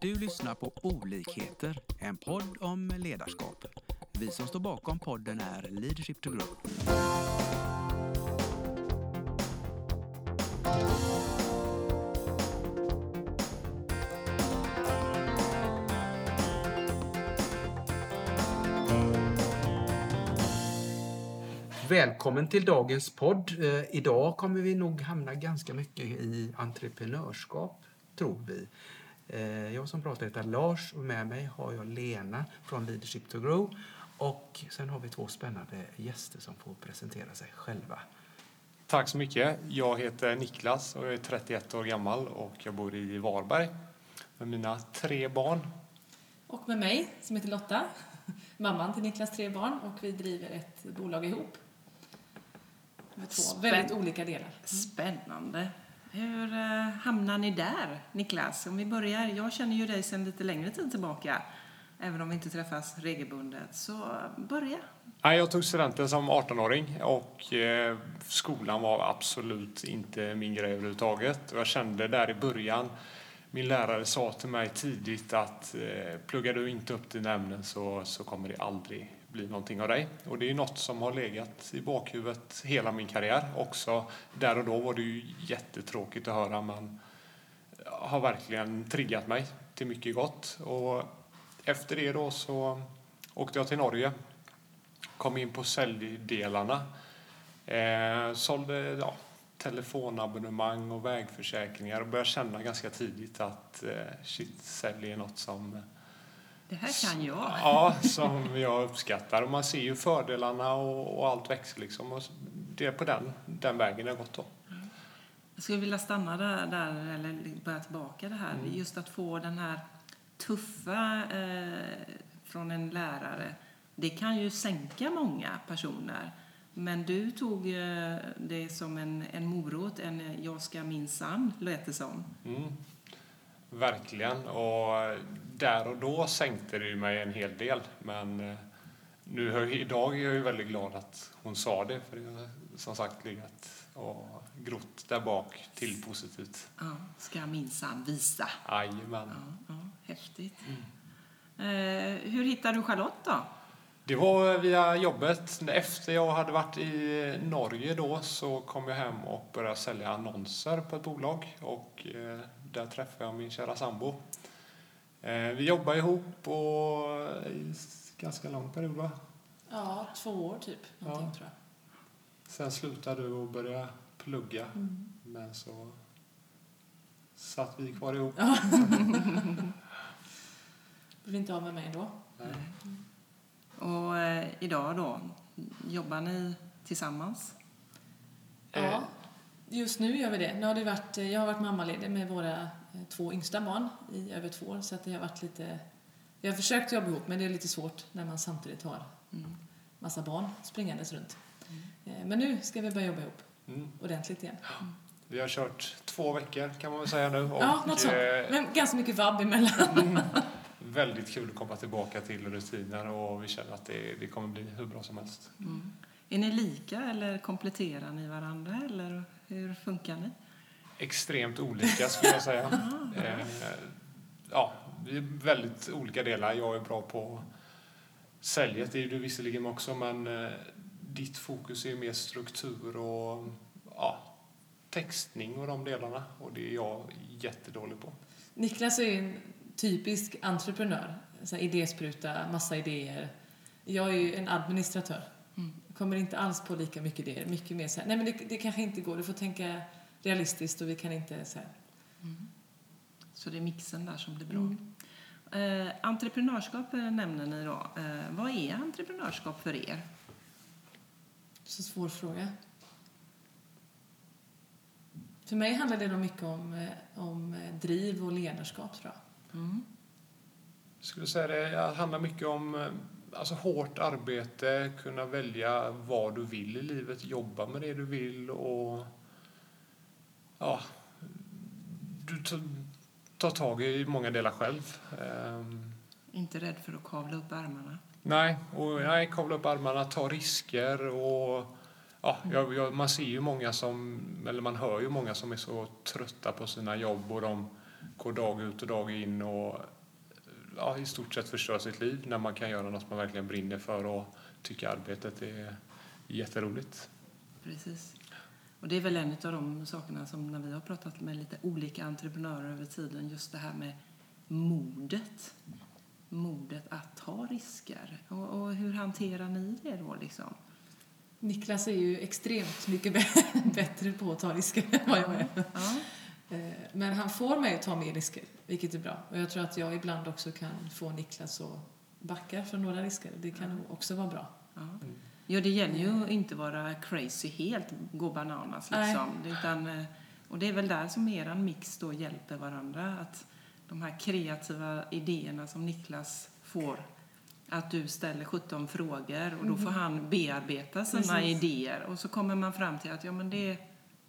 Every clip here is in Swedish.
Du lyssnar på Olikheter, en podd om ledarskap. Vi som står bakom podden är Leadership to Grow. Välkommen till dagens podd. Eh, idag kommer vi nog hamna ganska mycket i entreprenörskap, tror vi. Eh, jag som pratar heter Lars och med mig har jag Lena från Leadership to Grow och sen har vi två spännande gäster som får presentera sig själva. Tack så mycket. Jag heter Niklas och jag är 31 år gammal och jag bor i Varberg med mina tre barn. Och med mig som heter Lotta, mamman till Niklas tre barn och vi driver ett bolag ihop. Med två Spänn- väldigt olika delar. Spännande. Hur eh, hamnar ni där, Niklas? Om vi börjar. Jag känner ju dig sedan lite längre tid tillbaka. Även om vi inte träffas regelbundet. Så börja. Jag tog studenten som 18-åring och eh, skolan var absolut inte min grej överhuvudtaget. Jag kände där i början, min lärare sa till mig tidigt att eh, pluggar du inte upp dina ämnen så, så kommer det aldrig bli någonting av dig. Och det är något som har legat i bakhuvudet hela min karriär. Också där och då var det ju jättetråkigt att höra men har verkligen triggat mig till mycket gott. Och efter det då så åkte jag till Norge kom in på säljdelarna. Eh, sålde ja, telefonabonnemang och vägförsäkringar och började känna ganska tidigt att eh, shit, sälj är något som, Det här kan jag. ja, som jag uppskattar. Och man ser ju fördelarna och, och allt växer liksom. Och det är på den, den vägen det har gått då. Jag skulle vilja stanna där, där eller börja tillbaka det här. Just att få den här tuffa eh, från en lärare. Det kan ju sänka många personer. Men du tog eh, det som en, en morot, en eh, jag ska minsann, lät det som. Mm. Verkligen. Och där och då sänkte det ju mig en hel del. Men eh, nu idag är jag ju väldigt glad att hon sa det. För det har som sagt legat och grott där bak till positivt. Ja, ska minsann visa. Jajamän. Ja, ja, häftigt. Eh, hur hittade du Charlotte då? Det var via jobbet. Efter jag hade varit i Norge då så kom jag hem och började sälja annonser på ett bolag. Och eh, där träffade jag min kära sambo. Eh, vi jobbade ihop och i ganska lång period va? Ja, två år typ. Ja. tror jag. Sen slutade du och började plugga. Men så satt vi kvar ihop. Blev inte av med mig då. Nej. Och eh, idag då, jobbar ni tillsammans? Ja, just nu gör vi det. Nu har det varit, jag har varit mammaledig med våra eh, två yngsta barn i över två år. Så att det har varit lite... Vi har försökt jobba ihop men det är lite svårt när man samtidigt har massa barn springandes runt. Eh, Men nu ska vi börja jobba ihop Mm. ordentligt igen. Vi har kört två veckor kan man väl säga nu. Och, Ja, något sånt. eh, Men ganska mycket vabb emellan. väldigt kul att komma tillbaka till rutiner och vi känner att det, det kommer bli hur bra som helst. Är ni lika eller kompletterar ni varandra eller hur funkar ni? Extremt olika skulle jag säga. eh, ja, vi är väldigt olika delar. Jag är bra på säljet, det är du visserligen också, men eh, ditt fokus är mer struktur och ja, textning och de delarna och det är jag jättedålig på. Niklas är en typisk entreprenör. Så här, idéspruta, massa idéer. Jag är ju en administratör. Kommer inte alls på lika mycket idéer. Mycket mer så här, nej men det, det kanske inte går. Du får tänka realistiskt och vi kan inte så här. Så det är mixen där som blir bra. Eh, entreprenörskap nämner ni då. Eh, vad är entreprenörskap för er? Så svår fråga. För mig handlar det nog mycket om, eh, om eh, driv och ledarskap tror jag. Jag skulle säga det handlar mycket om eh, alltså, hårt arbete, kunna välja vad du vill i livet, jobba med det du vill och ja, du tar, tar tag i många delar själv. Ehm, Inte rädd för att kavla upp ärmarna? Nej, och nej, kavla upp armarna, ta risker och ja, jag, jag, man ser ju många som, eller man hör ju många som är så trötta på sina jobb och de går dag ut och dag in och ja, i stort sett förstör sitt liv när man kan göra något man verkligen brinner för och tycker arbetet är jätteroligt. Precis. Och det är väl en av de sakerna som när vi har pratat med lite olika entreprenörer över tiden, just det här med modet. Modet att ta risker. Och, och hur hanterar ni det då liksom? Niklas är ju extremt mycket bättre på att ta risker än vad jag är. Ja. Eh, Men han får mig att ta mer risker, vilket är bra. Och jag tror att jag ibland också kan få Niklas att backa från några risker. Det kan nog också vara bra. Ja. ja, det gäller ju att inte vara crazy helt, gå bananas Nej. liksom. Utan, eh, och det är väl där som eran mix då hjälper varandra. Att de här kreativa idéerna som Niklas får, att du ställer 17 frågor och då får han bearbeta sina. Precis. idéer och så kommer man fram till att ja, men det,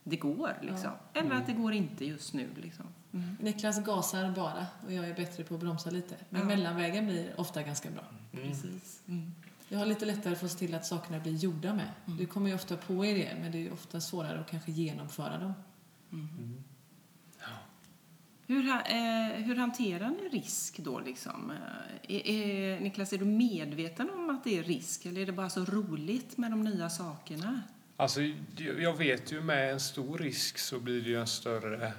det går liksom. Eller att det går inte just nu liksom. Mm. Niklas gasar bara och jag är bättre på att bromsa lite. Men Ja. mellanvägen blir ofta ganska bra. Precis. Mm. Jag har lite lättare för att se till att sakerna blir gjorda med. Du kommer ju ofta på idéer men det är ju ofta svårare att kanske genomföra dem. Hur, eh, hur hanterar ni risk då? Liksom? Eh, Är, är, Niklas, är du medveten om att det är risk eller är det bara så roligt med de nya sakerna? Alltså, jag vet ju med en stor risk så blir det ju en större eh,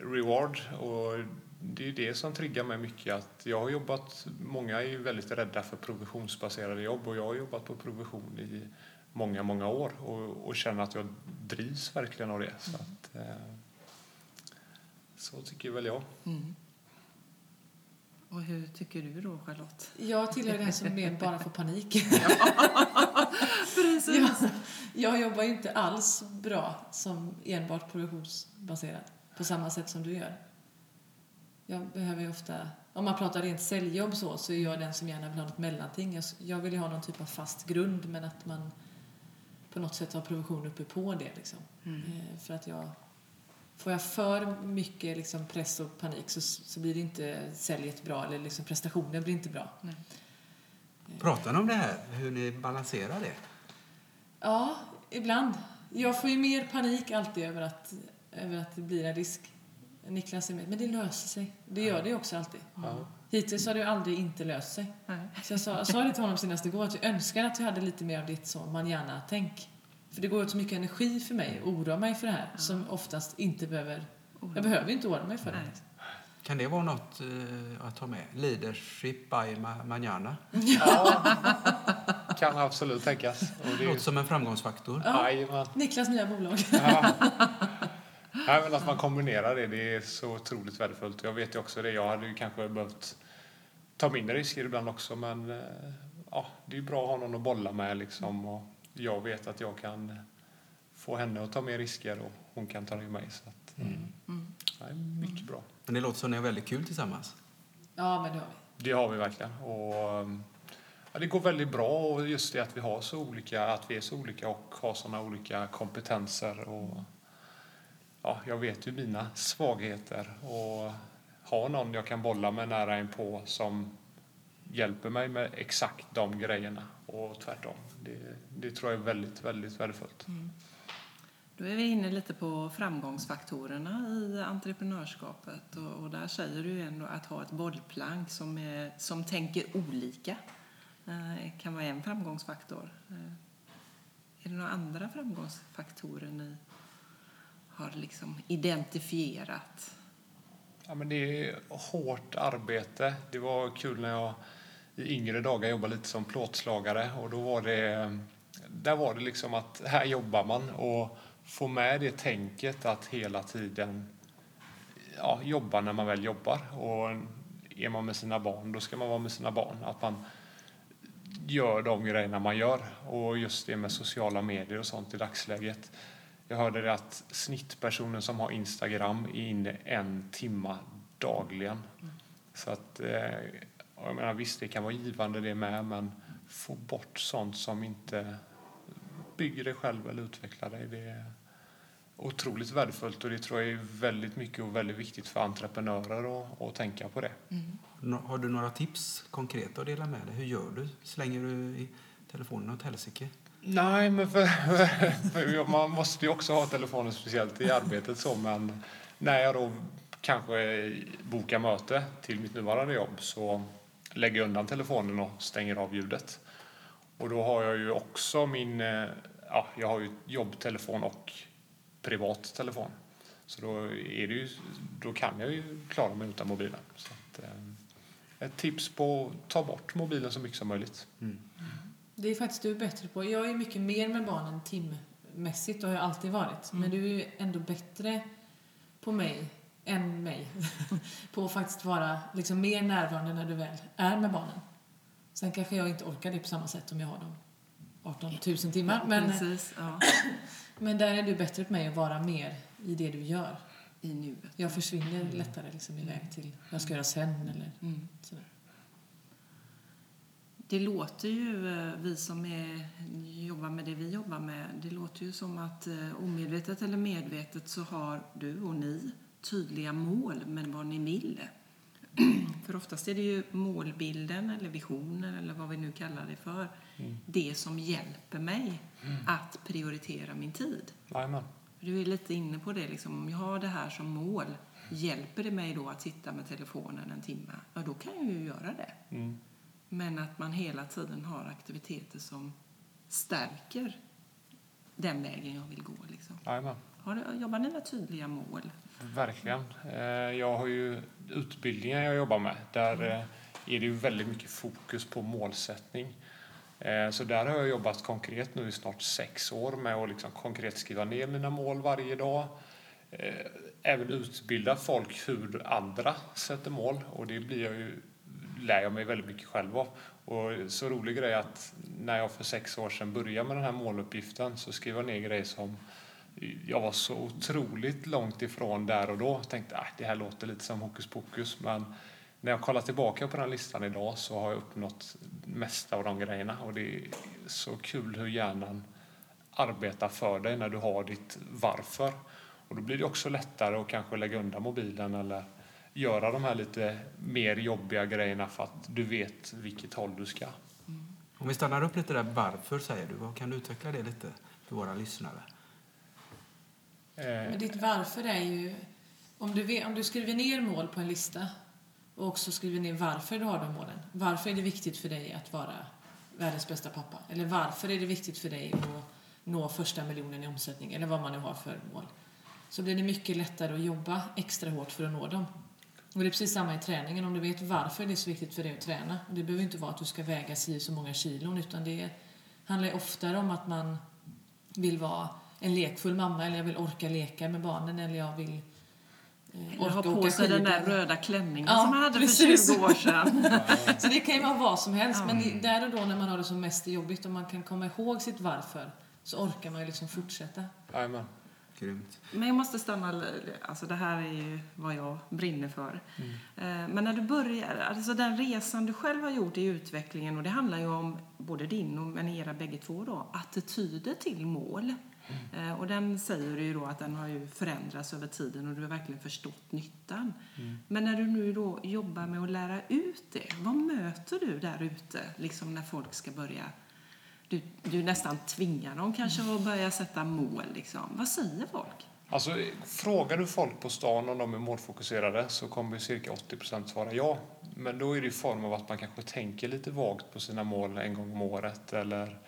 reward och det är det som triggar mig mycket. Att jag har jobbat, många är ju väldigt rädda för provisionsbaserade jobb och jag har jobbat på provision i många, många år och, och känner att jag drivs verkligen av det. Så, att, eh, så tycker väl jag. Mm. Och hur tycker du då, Charlotte? Jag tillhör den som mer bara får panik. Precis. jag, jag jobbar ju inte alls bra som enbart produktionsbaserad på samma sätt som du gör. Jag behöver ju ofta, om man pratar rent säljjobb så, så är jag den som gärna vill ha något mellanting. Jag, jag vill ju ha någon typ av fast grund men att man på något sätt har provision uppe på det liksom. Eh, för att jag, får jag för mycket liksom press och panik så, så blir det inte säljet bra eller liksom prestationen blir inte bra. Pratar ni om det här, hur ni balanserar det? Ja, ibland. Jag får ju mer panik alltid över att, över att det blir en risk. Niklas är med. Men det löser sig. Det gör det ju också alltid. Hittills har det ju aldrig inte löst sig. Nej. Så jag sa, jag sa det till honom senast igår att jag önskar att jag hade lite mer av ditt så man gärna tänk. För det går åt så mycket energi för mig att oroa mig för det här som oftast inte behöver... Jag behöver inte oroa mig för det. Nej. Kan det vara något eh, att ta med? Leadership by ma- manana? Ja, kan absolut tänkas. Och det ju, Låter som en framgångsfaktor. Ja. Jajamän. Niklas nya bolag. Ja. Nej, men att man kombinerar det, det är så otroligt värdefullt. Jag vet ju också det, jag hade ju kanske behövt ta mindre risker ibland också, men eh, ja, det är bra att ha någon att bolla med liksom. Och jag vet att jag kan få henne att ta mer risker och hon kan ta det med mig. Så att, Mm. nej, mycket bra. Men det låter som ni har väldigt kul tillsammans. Ja, men det har vi. Det har vi verkligen. Och, um, ja, det går väldigt bra och just det att vi har så olika, att vi är så olika och har såna olika kompetenser. Och, ja, jag vet ju mina svagheter och ha någon jag kan bolla med nära en på som hjälper mig med exakt de grejerna och tvärtom. Det, det tror jag är väldigt, väldigt värdefullt. Då är vi inne lite på framgångsfaktorerna i entreprenörskapet och, och där säger du ju ändå att ha ett bollplank som, är, som tänker olika eh, kan vara en framgångsfaktor. Eh, är det några andra framgångsfaktorer ni har liksom identifierat? Ja, men det är hårt arbete. Det var kul när jag i yngre dagar jobbade lite som plåtslagare och då var det, där var det liksom att här jobbar man och få med det tänket att hela tiden ja, jobba när man väl jobbar och är man med sina barn då ska man vara med sina barn. Att man gör de grejerna man gör och just det med sociala medier och sånt i dagsläget. Jag hörde det att snittpersonen som har Instagram är inne en timma dagligen. Så att, eh, jag menar, visst, det kan vara givande det med, men få bort sånt som inte bygger dig själv eller utvecklar dig. Det är otroligt värdefullt och det tror jag är väldigt mycket och väldigt viktigt för entreprenörer att, att tänka på det. Nå- Har du några tips konkreta att dela med dig? Hur gör du? Slänger du i telefonen åt helsike? Nej, men för, för man måste ju också ha telefonen speciellt i arbetet så, men när jag då kanske boka möte till mitt nuvarande jobb så lägger undan telefonen och stänger av ljudet. Och då har jag ju också min, eh, ja, jag har ju jobbtelefon och privat telefon. Så då, är det ju, då kan jag ju klara mig utan mobilen. Så att, eh, ett tips på att ta bort mobilen så mycket som möjligt. Mm. Det är faktiskt du bättre på. Jag är mycket mer med barnen timmässigt och har jag alltid varit. Men du är ju ändå bättre på mig än mig. på att faktiskt vara liksom mer närvarande när du väl är med barnen. Sen kanske jag inte orkar det på samma sätt om jag har dem 18 000 timmar. Men, Precis, ja. men där är du bättre på mig att vara mer i det du gör. I nuet. Jag försvinner lättare liksom iväg till vad jag ska göra sen eller Mm. sådär. Det låter ju, eh, vi som är, jobbar med det vi jobbar med, det låter ju som att eh, omedvetet eller medvetet så har du och ni tydliga mål med vad ni vill. För oftast är det ju målbilden eller visionen eller vad vi nu kallar det för, det som hjälper mig att prioritera min tid. Jajamän. Du är lite inne på det, liksom, om jag har det här som mål, hjälper det mig då att sitta med telefonen en timme? Ja, då kan jag ju göra det. Mm. Men att man hela tiden har aktiviteter som stärker den vägen jag vill gå. Liksom. Jajamän. Har jobbar ni med tydliga mål? Verkligen. Eh, Jag har ju utbildningar jag jobbar med. Där eh, är det ju väldigt mycket fokus på målsättning. Eh, Så där har jag jobbat konkret nu i snart sex år med att liksom konkret skriva ner mina mål varje dag. Även utbilda folk hur andra sätter mål och det blir jag ju, lär jag mig väldigt mycket själv av. Och så rolig grej är att när jag för sex år sedan började med den här måluppgiften så skrev jag ner grejer som jag var så otroligt långt ifrån där och då. Tänkte att det här låter lite som hokus pokus. Men när jag kollar tillbaka på den listan idag så har jag uppnått mesta av de grejerna. Och det är så kul hur hjärnan arbetar för dig när du har ditt varför. Och då blir det också lättare att kanske lägga undan mobilen eller göra de här lite mer jobbiga grejerna för att du vet vilket håll du ska. Mm. Om vi stannar upp lite där, varför säger du? Kan du utveckla det lite för våra lyssnare? Eh, Men ditt varför är ju... Om du, om du skriver ner mål på en lista och också skriver ner varför du har de målen. Varför är det viktigt för dig att vara världens bästa pappa? Eller varför är det viktigt för dig att nå första miljonen i omsättning? Eller vad man nu har för mål. Så blir det mycket lättare att jobba extra hårt för att nå dem. Och det är precis samma i träningen. Om du vet varför det är så viktigt för dig att träna. Och det behöver inte vara att du ska väga si så många kilon utan det handlar ju oftare om att man vill vara en lekfull mamma eller jag vill orka leka med barnen eller jag vill eh, Eller ha orka på sig den där röda klänningen Ja, som man hade precis. för 20 år sedan. Så det kan ju vara vad som helst. Ja. Men där och då när man har det som mest jobbigt och man kan komma ihåg sitt varför så orkar man ju liksom fortsätta. Jajamän. Grymt. Men jag måste stanna, alltså det här är ju vad jag brinner för. Eh, Men när du börjar, alltså den resan du själv har gjort i utvecklingen och det handlar ju om både din och men era bägge två då, attityder till mål. Eh, Och den säger ju då att den har ju förändrats över tiden och du har verkligen förstått nyttan. Men när du nu då jobbar med att lära ut det, vad möter du där ute liksom när folk ska börja du, du nästan tvingar dem kanske att börja sätta mål. Liksom. Vad säger folk? Alltså, frågar du folk på stan om de är målfokuserade så kommer cirka 80% svara ja. Men då är det i form av att man kanske tänker lite vagt på sina mål en gång om året. Eller,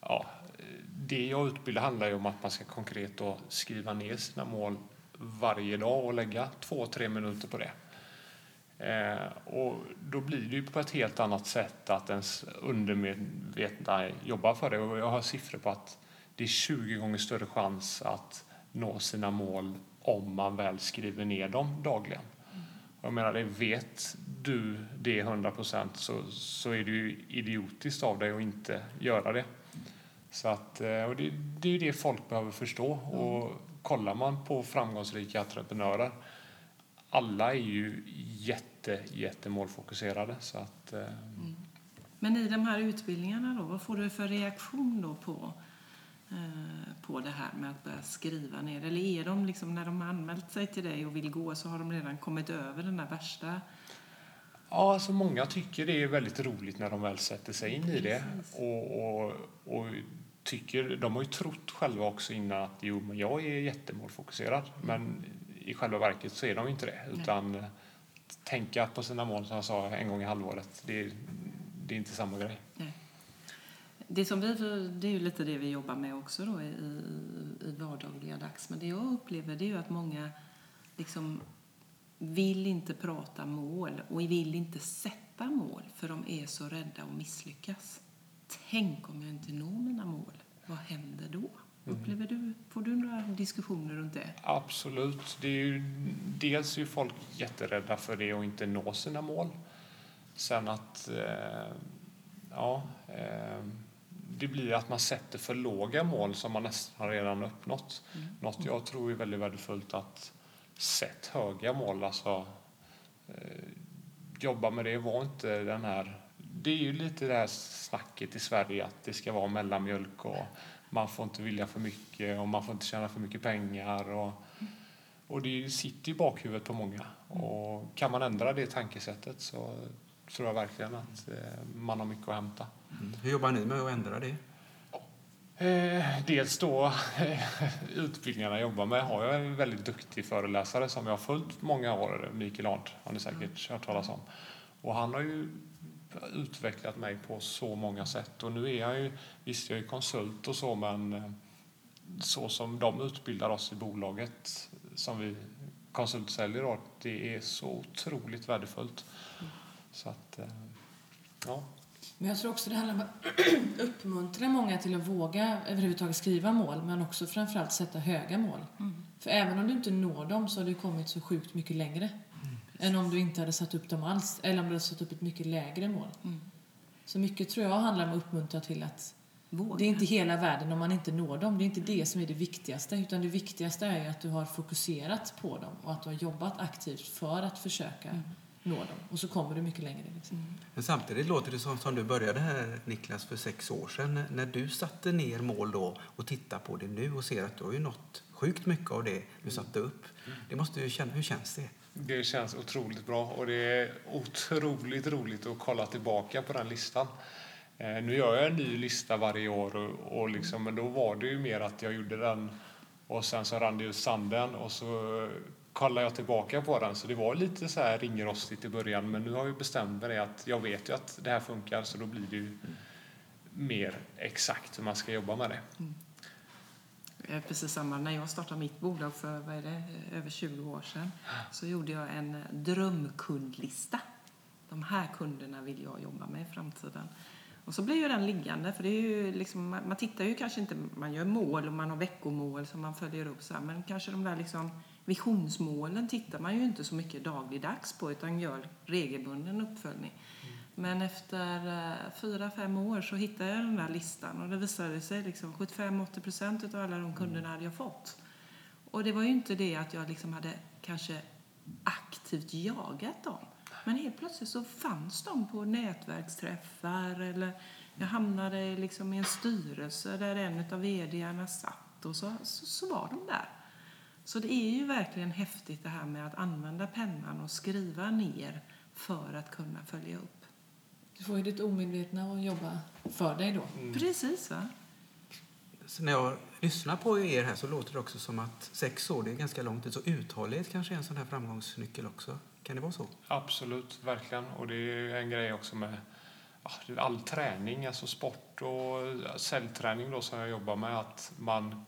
ja, det jag utbildar handlar ju om att man ska konkret då skriva ner sina mål varje dag och lägga två, tre minuter på det. Eh, och då blir det ju på ett helt annat sätt att ens undermedvetna jobbar för det. Och jag har siffror på att det är 20 gånger större chans att nå sina mål om man väl skriver ner dem dagligen. Jag menar, det vet du det 100 procent så, så är det ju idiotiskt av dig att inte göra det. Så att, eh, och det, det är det folk behöver förstå. Och kollar man på framgångsrika entreprenörer, alla är ju jätte, jättemålfokuserade. Så att, eh, Men i de här utbildningarna då, vad får du för reaktion då på, eh, på det här med att börja skriva ner? Eller är de liksom, när de har anmält sig till dig och vill gå så har de redan kommit över den där värsta? Ja, alltså många tycker det är väldigt roligt när de väl sätter sig in i det. Och, och, och tycker, de har ju trott själva också innan att jo, men jag är jättemålfokuserad. Men i själva verket så är de inte det. Utan eh, tänka på sina mål, som jag sa, en gång i halvåret, det är, det är inte samma grej. Nej. Det, som vi, det är ju lite det vi jobbar med också då i, i, i vardagliga dags. Men det jag upplever det är ju att många liksom vill inte prata mål och vill inte sätta mål för de är så rädda att misslyckas. Tänk om jag inte når mina mål, vad händer då? Upplever du, får du några diskussioner runt det? Absolut. Det är ju, dels är folk jätterädda för det och inte nå sina mål. Sen att eh, ja, eh, det blir att man sätter för låga mål som man nästan redan uppnått. Mm. Något jag tror är väldigt värdefullt att sätta höga mål. Alltså, eh, jobba med det. Var inte den här... Det är ju lite det här snacket i Sverige att det ska vara mellanmjölk och man får inte vilja för mycket och man får inte tjäna för mycket pengar. Och, och det sitter i bakhuvudet på många. Och kan man ändra det tankesättet så tror jag verkligen att eh, man har mycket att hämta. Mm. Hur jobbar ni med att ändra det? Eh, dels då utbildningarna jag jobbar med har jag en väldigt duktig föreläsare som jag har följt många år, Mikael Arndt, har ni säkert hört talas om. Och han har ju utvecklat mig på så många sätt och nu är jag ju, visst jag är konsult och så men eh, så som de utbildar oss i bolaget som vi konsultsäljer då, det är så otroligt värdefullt. Så att, eh, ja. Men jag tror också det handlar om att uppmuntra många till att våga överhuvudtaget skriva mål men också framförallt sätta höga mål. Mm. För även om du inte når dem så har du kommit så sjukt mycket längre. Än om du inte hade satt upp dem alls eller om du hade satt upp ett mycket lägre mål. Mm. Så mycket tror jag handlar om att uppmuntra till att Våga. det är inte hela världen om man inte når dem. Det är inte det som är det viktigaste utan det viktigaste är att du har fokuserat på dem och att du har jobbat aktivt för att försöka mm nå dem. Och så kommer du mycket längre. Liksom. Mm. Men samtidigt låter det som, som du började här Niklas för sex år sedan. När du satte ner mål då och tittar på det nu och ser att du har ju nått sjukt mycket av det du satte upp. Det måste ju känna, hur känns det? Det känns otroligt bra och det är otroligt roligt att kolla tillbaka på den listan. Eh, nu gör jag en ny lista varje år och, och liksom, men då var det ju mer att jag gjorde den och sen så rann det ut sanden och så kollar jag tillbaka på den så det var lite så här ringrostigt i början men nu har jag bestämt mig att jag vet ju att det här funkar så då blir det ju mm. mer exakt hur man ska jobba med det. Mm. Eh, precis samma när jag startade mitt bolag för vad är det, eh, över 20 år sedan så gjorde jag en eh, drömkundlista. De här kunderna vill jag jobba med i framtiden. Och så blir ju den liggande, för det är ju liksom, man tittar ju kanske inte, man gör mål och man har veckomål som man följer upp så här, men kanske de där liksom Visionsmålen tittar man ju inte så mycket dagligdags på utan gör regelbunden uppföljning. Mm. Men efter eh, fyra, fem år så hittade jag den där listan och det visade sig liksom 75-80 procent av alla de kunderna hade jag fått. Och det var ju inte det att jag liksom hade kanske aktivt jagat dem. Men helt plötsligt så fanns de på nätverksträffar eller jag hamnade liksom i en styrelse där en av vdarna satt och så, så, så var de där. Så det är ju verkligen häftigt det här med att använda pennan och skriva ner för att kunna följa upp. Du får ju ditt omedvetna att jobba för dig då. Mm. Precis va. Så när jag lyssnar på er här så låter det också som att sex år det är ganska lång tid. Så uthållighet kanske är en sån här framgångsnyckel också. Kan det vara så? Absolut, verkligen. Och det är en grej också med all träning, alltså sport och cellträning då som jag jobbar med, att man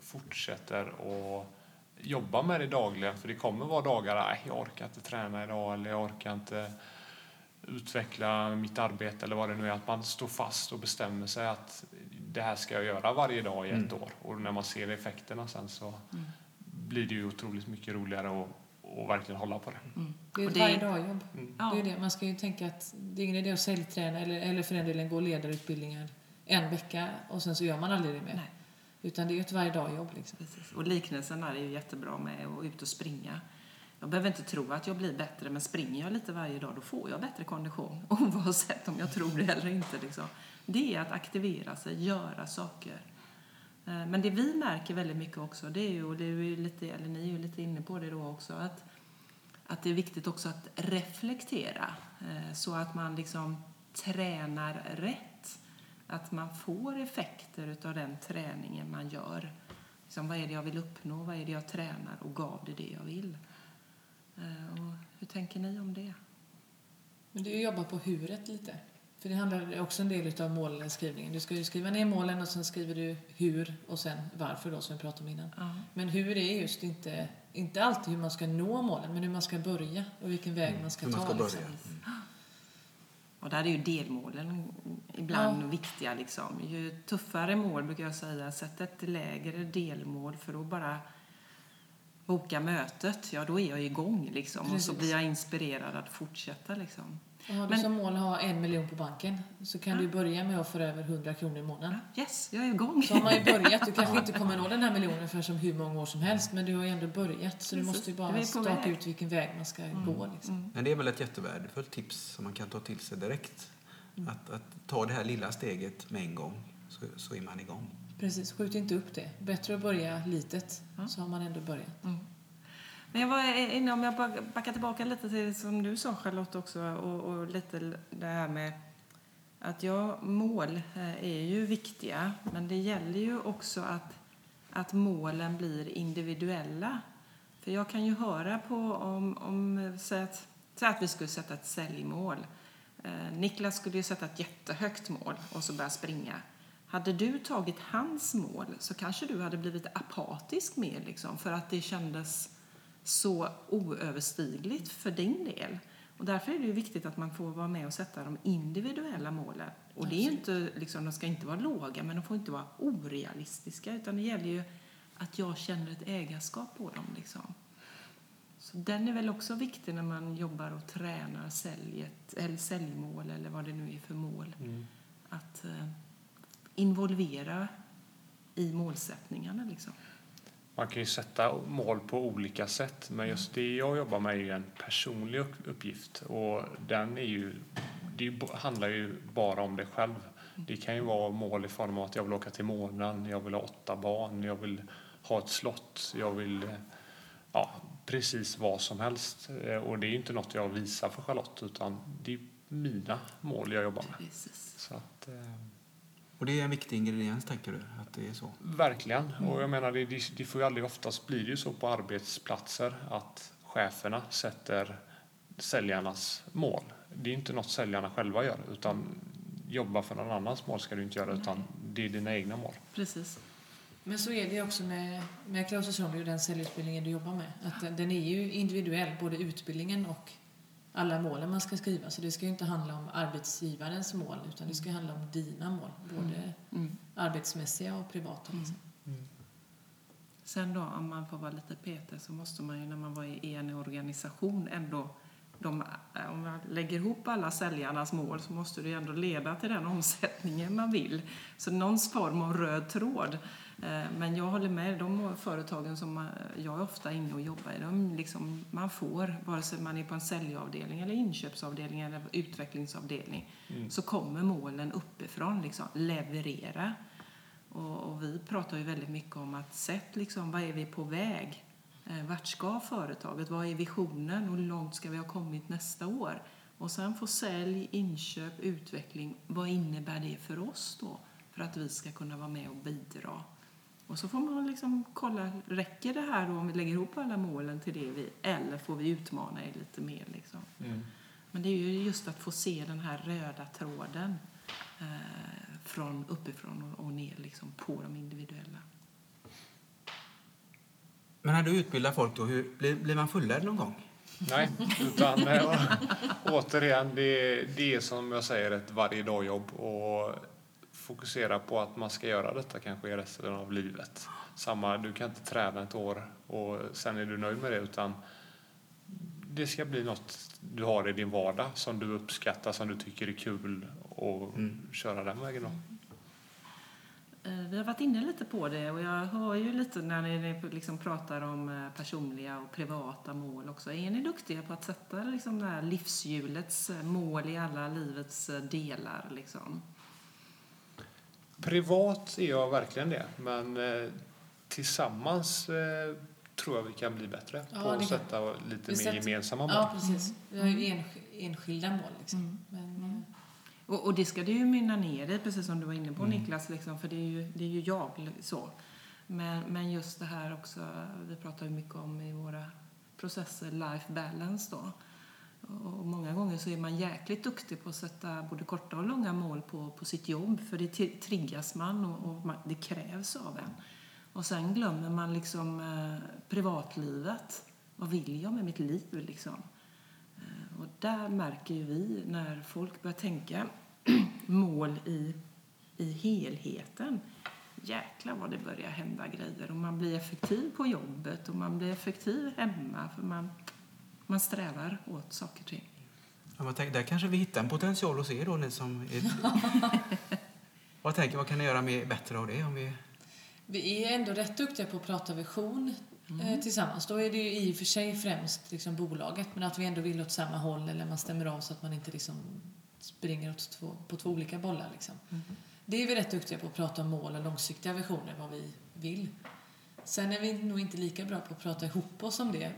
fortsätter och jobba med det dagligen. För det kommer vara dagar, nej, jag orkar inte träna idag eller jag orkar inte utveckla mitt arbete eller vad det nu är. Att man står fast och bestämmer sig att det här ska jag göra varje dag i ett mm. år. Och när man ser effekterna sen så mm. blir det ju otroligt mycket roligare att och verkligen hålla på det. Mm. Det är ett varje dag-jobb. Mm. Det är det. Man ska ju tänka att det är ingen idé att säljträna eller, eller för den delen gå ledarutbildningar en vecka och sen så gör man aldrig det mer. Nej. Utan det är ett varje dag-jobb. Liksom. Och liknelsen är ju jättebra med att ut och springa. Jag behöver inte tro att jag blir bättre, men springer jag lite varje dag då får jag bättre kondition. Oavsett om jag tror det eller inte. Liksom. Det är att aktivera sig, göra saker. Eh, men det vi märker väldigt mycket också, det är ju, och det är ju lite, eller ni är ju lite inne på det då också, att, att det är viktigt också att reflektera eh, så att man liksom tränar rätt att man får effekter av den träningen man gör. Liksom, vad är det jag vill uppnå? Vad är det jag tränar? Och gav det det jag vill? Eh, och hur tänker ni om det? Men det är att jobba på huret lite. För det handlar också en del av målskrivningen. Du ska ju skriva ner målen och sen skriver du hur och sen varför då som vi pratade om innan. Ja. Men hur är just inte, inte alltid hur man ska nå målen men hur man ska börja och vilken väg man ska Hur ta. man ska liksom. börja. Och där är ju delmålen ibland Ja. viktiga. Liksom. Ju tuffare mål brukar jag säga, sätt ett lägre delmål för att bara boka mötet, ja då är jag igång liksom. Och så blir jag inspirerad att fortsätta liksom. Och har du Men- som mål att ha en miljon på banken så kan du börja med att få över 100 kronor i månaden. Yes, jag är igång. Så har man ju börjat. Du kanske inte kommer nå den här miljonen för som hur många år som helst men du har ju ändå börjat så du Precis. måste ju Du bara staka väg. ut vilken väg man ska gå. Liksom. Men det är väl ett jättevärdefullt tips som man kan ta till sig direkt. Att, att ta det här lilla steget med en gång så, så är man igång. Precis, skjut inte upp det. Bättre att börja litet så har man ändå börjat. Men jag var inne, om jag backar tillbaka lite till det som du sa Charlotte också och, och lite det här med att ja, mål eh, är ju viktiga men det gäller ju också att, att målen blir individuella. För jag kan ju höra på om, om säg att, säg att vi skulle sätta ett säljmål. Eh, Niklas skulle ju sätta ett jättehögt mål och så börja springa. Hade du tagit hans mål så kanske du hade blivit apatisk med liksom, för att det kändes så oöverstigligt för din del. Och därför är det ju viktigt att man får vara med och sätta de individuella målen. Och det är ju inte, liksom, de ska inte vara låga, men de får inte vara orealistiska. Utan det gäller ju att jag känner ett ägarskap på dem. Liksom. Så den är väl också viktig när man jobbar och tränar säljet, eller säljmål eller vad det nu är för mål. Att eh, involvera i målsättningarna. Liksom. Man kan ju sätta mål på olika sätt, men just det jag jobbar med är ju en personlig upp- uppgift och den är ju, det handlar ju bara om dig själv. Det kan ju vara mål i form av att jag vill åka till månen, jag vill ha åtta barn, jag vill ha ett slott, jag vill ja, precis vad som helst. Eh, Och det är ju inte något jag visar för Charlotte utan det är mina mål jag jobbar med. Precis. Så att, eh, Och det är en viktig ingrediens, tänker du? Att det är så? Verkligen. Och jag menar, det, det, får ju aldrig, oftast blir det ju så på arbetsplatser att cheferna sätter säljarnas mål. Det är inte något säljarna själva gör, utan jobba för någon annans mål ska du inte göra, utan det är dina egna mål. Precis. Men så är det också med, med Klaus Zombie och den säljutbildningen du jobbar med. Att den- den är ju individuell, både utbildningen och alla målen man ska skriva. Så det ska ju inte handla om arbetsgivarens mål utan det ska handla om dina mål. Både Mm. arbetsmässiga och privata. Liksom. Sen då, om man får vara lite petig, så måste man ju när man var i en organisation ändå de, om man lägger ihop alla säljarnas mål så måste det ju ändå leda till den omsättningen man vill. Så någon form av röd tråd. Eh, Men jag håller med, de företagen som eh, jag är ofta inne och jobbar i, de liksom, man får, vare sig man är på en säljavdelning eller inköpsavdelning eller utvecklingsavdelning, så kommer målen uppifrån, liksom, leverera. Och, och vi pratar ju väldigt mycket om att sätt liksom, vad är vi på väg? Eh, vart ska företaget? Vad är visionen? Hur långt ska vi ha kommit nästa år? Och sen få sälj, inköp, utveckling. Vad innebär det för oss då? För att vi ska kunna vara med och bidra. Och så får man liksom kolla, räcker det här då om vi lägger ihop alla målen till det vi, eller får vi utmana er lite mer liksom? Men det är ju just att få se den här röda tråden eh, från uppifrån och, och ner liksom på de individuella. Men när du utbildar folk, då, hur, blir, blir man fullärd någon gång? Nej, utan äh, återigen, det, det är som jag säger ett varje dag-jobb och fokusera på att man ska göra detta kanske i resten av livet. Samma, du kan inte träna ett år och sen är du nöjd med det utan det ska bli något du har i din vardag som du uppskattar, som du tycker är kul och köra den vägen då. Eh, Vi har varit inne lite på det och jag hör ju lite när ni liksom pratar om eh, personliga och privata mål också. Är ni duktiga på att sätta liksom det här livshjulets eh, mål i alla livets delar? Liksom? Privat är jag verkligen det, men eh, tillsammans eh, tror jag vi kan bli bättre Ja, på att kan- sätta lite mer sätter- gemensamma mål. Ja, precis. Vi har ju ensk- enskilda mål. Liksom. Men, eh, Och, och det ska det ju mynna ner i, precis som du var inne på Niklas, liksom, för det är ju, det är ju jag. Så. Men, men just det här också, vi pratar ju mycket om i våra processer, life balance då. Och många gånger så är man jäkligt duktig på att sätta både korta och långa mål på, på sitt jobb, för det triggas man och, och man, det krävs av en. Och sen glömmer man liksom eh, privatlivet. Vad vill jag med mitt liv liksom? Eh, och där märker ju vi när folk börjar tänka mål i, i helheten. Jäklar vad det börjar hända grejer och man blir effektiv på jobbet och man blir effektiv hemma för man, man strävar åt saker och ting. Ja, man tänker, där kanske vi hittar en potential hos er då, ni som är... vad, tänker, vad kan ni göra mer, bättre av det? Om vi... Vi är ändå rätt duktiga på att prata vision eh, tillsammans. Då är det ju i och för sig främst liksom bolaget, men att vi ändå vill åt samma håll eller man stämmer av så att man inte liksom springer åt två, på två olika bollar. Liksom. Det är vi rätt duktiga på att prata om mål och långsiktiga visioner, vad vi vill. Sen är vi nog inte lika bra på att prata ihop oss om det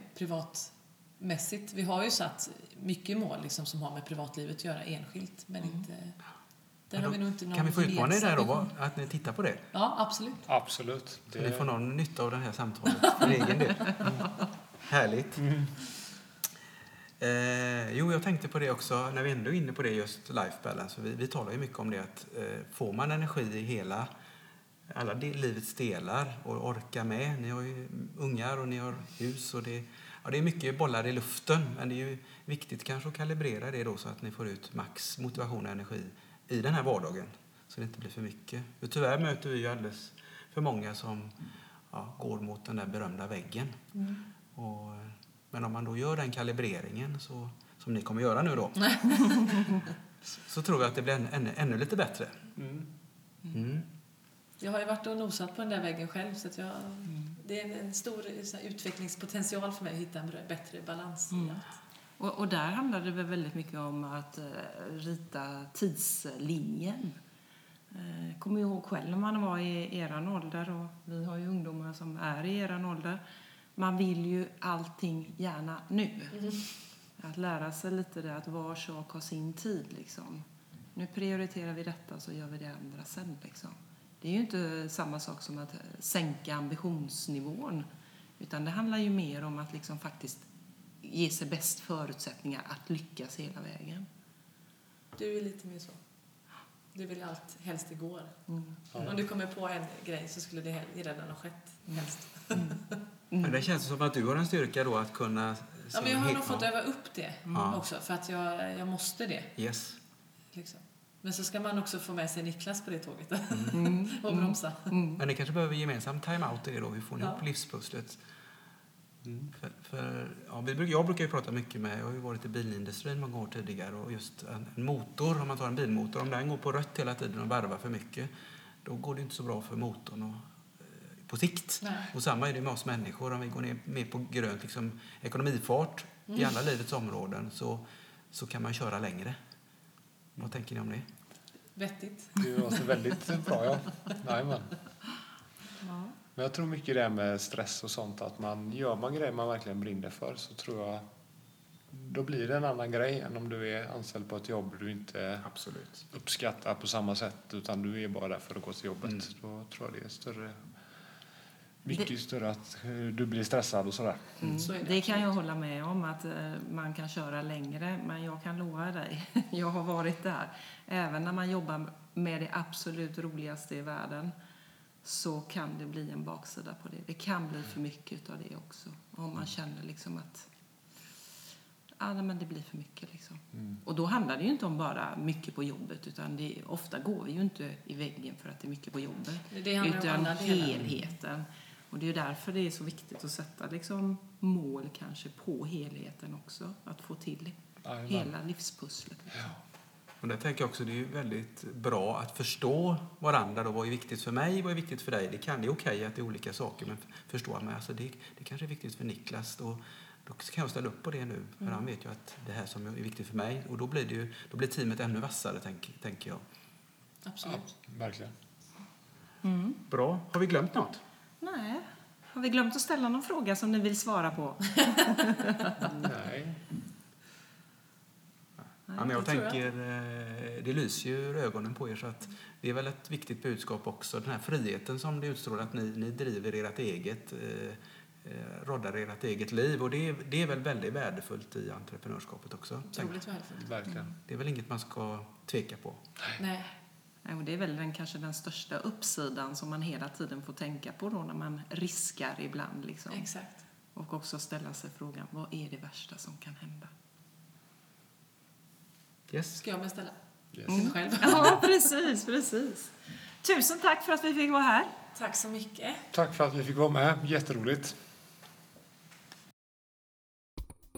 privatmässigt. Vi har ju satt mycket mål liksom, som har med privatlivet att göra enskilt, men inte... Där Ja, har vi nog inte någon kan vi få utmana er där då, att ni tittar på det? Ja, absolut. Absolut. Så ni får någon nytta av det här samtalet för egen del. Mm. Härligt. Eh, jo, jag tänkte på det också, när vi ändå är inne på det just life balance. Vi, vi talar ju mycket om det att eh, får man energi i hela, alla de, livets delar och orkar med. Ni har ju ungar och ni har hus och det, ja, det är mycket bollar i luften. Men det är ju viktigt kanske att kalibrera det då så att ni får ut max motivation och energi i den här vardagen. Så det inte blir för mycket. För tyvärr möter vi ju alldeles för många som ja, går mot den där berömda väggen. Och, eh, men om man då gör den kalibreringen, så, som ni kommer göra nu då, så, så tror jag att det blir ännu, ännu, ännu lite bättre. Mm. Mm. Jag har ju varit och nosat på den där väggen själv så jag, det är en, stor utvecklingspotential för mig att hitta en bättre balans allt. Och, och där handlar det väl väldigt mycket om att eh, rita tidslinjen. Eh, Jag kommer ihåg själv när man var i eran ålder och vi har ju ungdomar som är i eran ålder. Man vill ju allting gärna nu. Att lära sig lite det att var sak har sin tid liksom. Nu prioriterar vi detta så gör vi det andra sen liksom. Det är ju inte samma sak som att sänka ambitionsnivån. Utan det handlar ju mer om att liksom faktiskt ge sig bäst förutsättningar att lyckas hela vägen. Du är lite mer så. Du vill allt helst igår. Mm. Om du kommer på en grej så skulle det redan ha skett helst. Men det känns som att du har en styrka då att kunna... Ja, men jag har nog fått öva upp det Ja. också för att jag, jag måste det. Yes. Liksom. Men så ska man också få med sig Niklas på det tåget Mm. och bromsa. Men ni kanske behöver gemensam time-out i det då? Hur får ni Ja. ihop livspusslet? För, för, ja, vi, jag brukar ju prata mycket med, jag har ju varit i bilindustrin många år tidigare och just en, en motor, om man tar en bilmotor, om den går på rött hela tiden och varvar för mycket, då går det inte så bra för motorn och, eh, på sikt. Nej. Och samma är det med oss människor, om vi går ner mer på grönt, liksom ekonomifart i alla livets områden så, så kan man köra längre. Vad tänker ni om det? Vettigt. Det låter väldigt bra, ja. Jajamän. Men jag tror mycket det med stress och sånt, att man gör man grejer man verkligen brinner för så tror jag då blir det en annan grej än om du är anställd på ett jobb du inte Absolut. uppskattar på samma sätt utan du är bara där för att gå till jobbet. Mm. Då tror jag det är större, mycket större att eh, du blir stressad och sådär. Mm. Så är det Det kan jag hålla med om, att eh, man kan köra längre. Men jag kan lova dig, jag har varit där. Även när man jobbar med det absolut roligaste i världen så kan det bli en baksida på det. Det kan bli för mycket av det också. Om man känner liksom att ja, nej, men det blir för mycket. Liksom. Och då handlar det ju inte om bara mycket på jobbet utan det, ofta går vi ju inte i väggen för att det är mycket på jobbet. Det handlar om utan delar. helheten. Och det är därför det är så viktigt att sätta liksom mål kanske på helheten också. Att få till Jajamän. hela livspusslet. Liksom. Och där tänker jag också det är väldigt bra att förstå varandra. Då. Vad är viktigt för mig? Vad är viktigt för dig? Det, kan, det är okej att det är olika saker, men förstå att alltså det, det kanske är viktigt för Niklas. Då, då kan jag ställa upp på det nu, för han vet ju att det här som är viktigt för mig. Och då blir, det ju, då blir teamet ännu vassare, tänk, tänker jag. Absolut. Verkligen. Bra. Har vi glömt något? Nej. Har vi glömt att ställa någon fråga som ni vill svara på? Nej. Nej. Ja, men jag det tror jag. tänker, eh, det lyser ju ur ögonen på er så att det är väl ett viktigt budskap också. Den här friheten som det utstrålar att ni, ni driver ert eget, eh, eh, roddar ert eget liv och det är, det är väl väldigt värdefullt i entreprenörskapet också. tänker. Otroligt värdefullt. Verkligen. Det är väl inget man ska tveka på. Nej, Nej, och det är väl den, kanske den största uppsidan som man hela tiden får tänka på då när man riskar ibland. Liksom. exakt. Och också ställa sig frågan, vad är det värsta som kan hända? Yes. Ska jag beställa? Yes. Till mig själv. Ja, precis, precis. Tusen tack för att vi fick vara här. Tack så mycket. Tack för att vi fick vara med. Jätteroligt.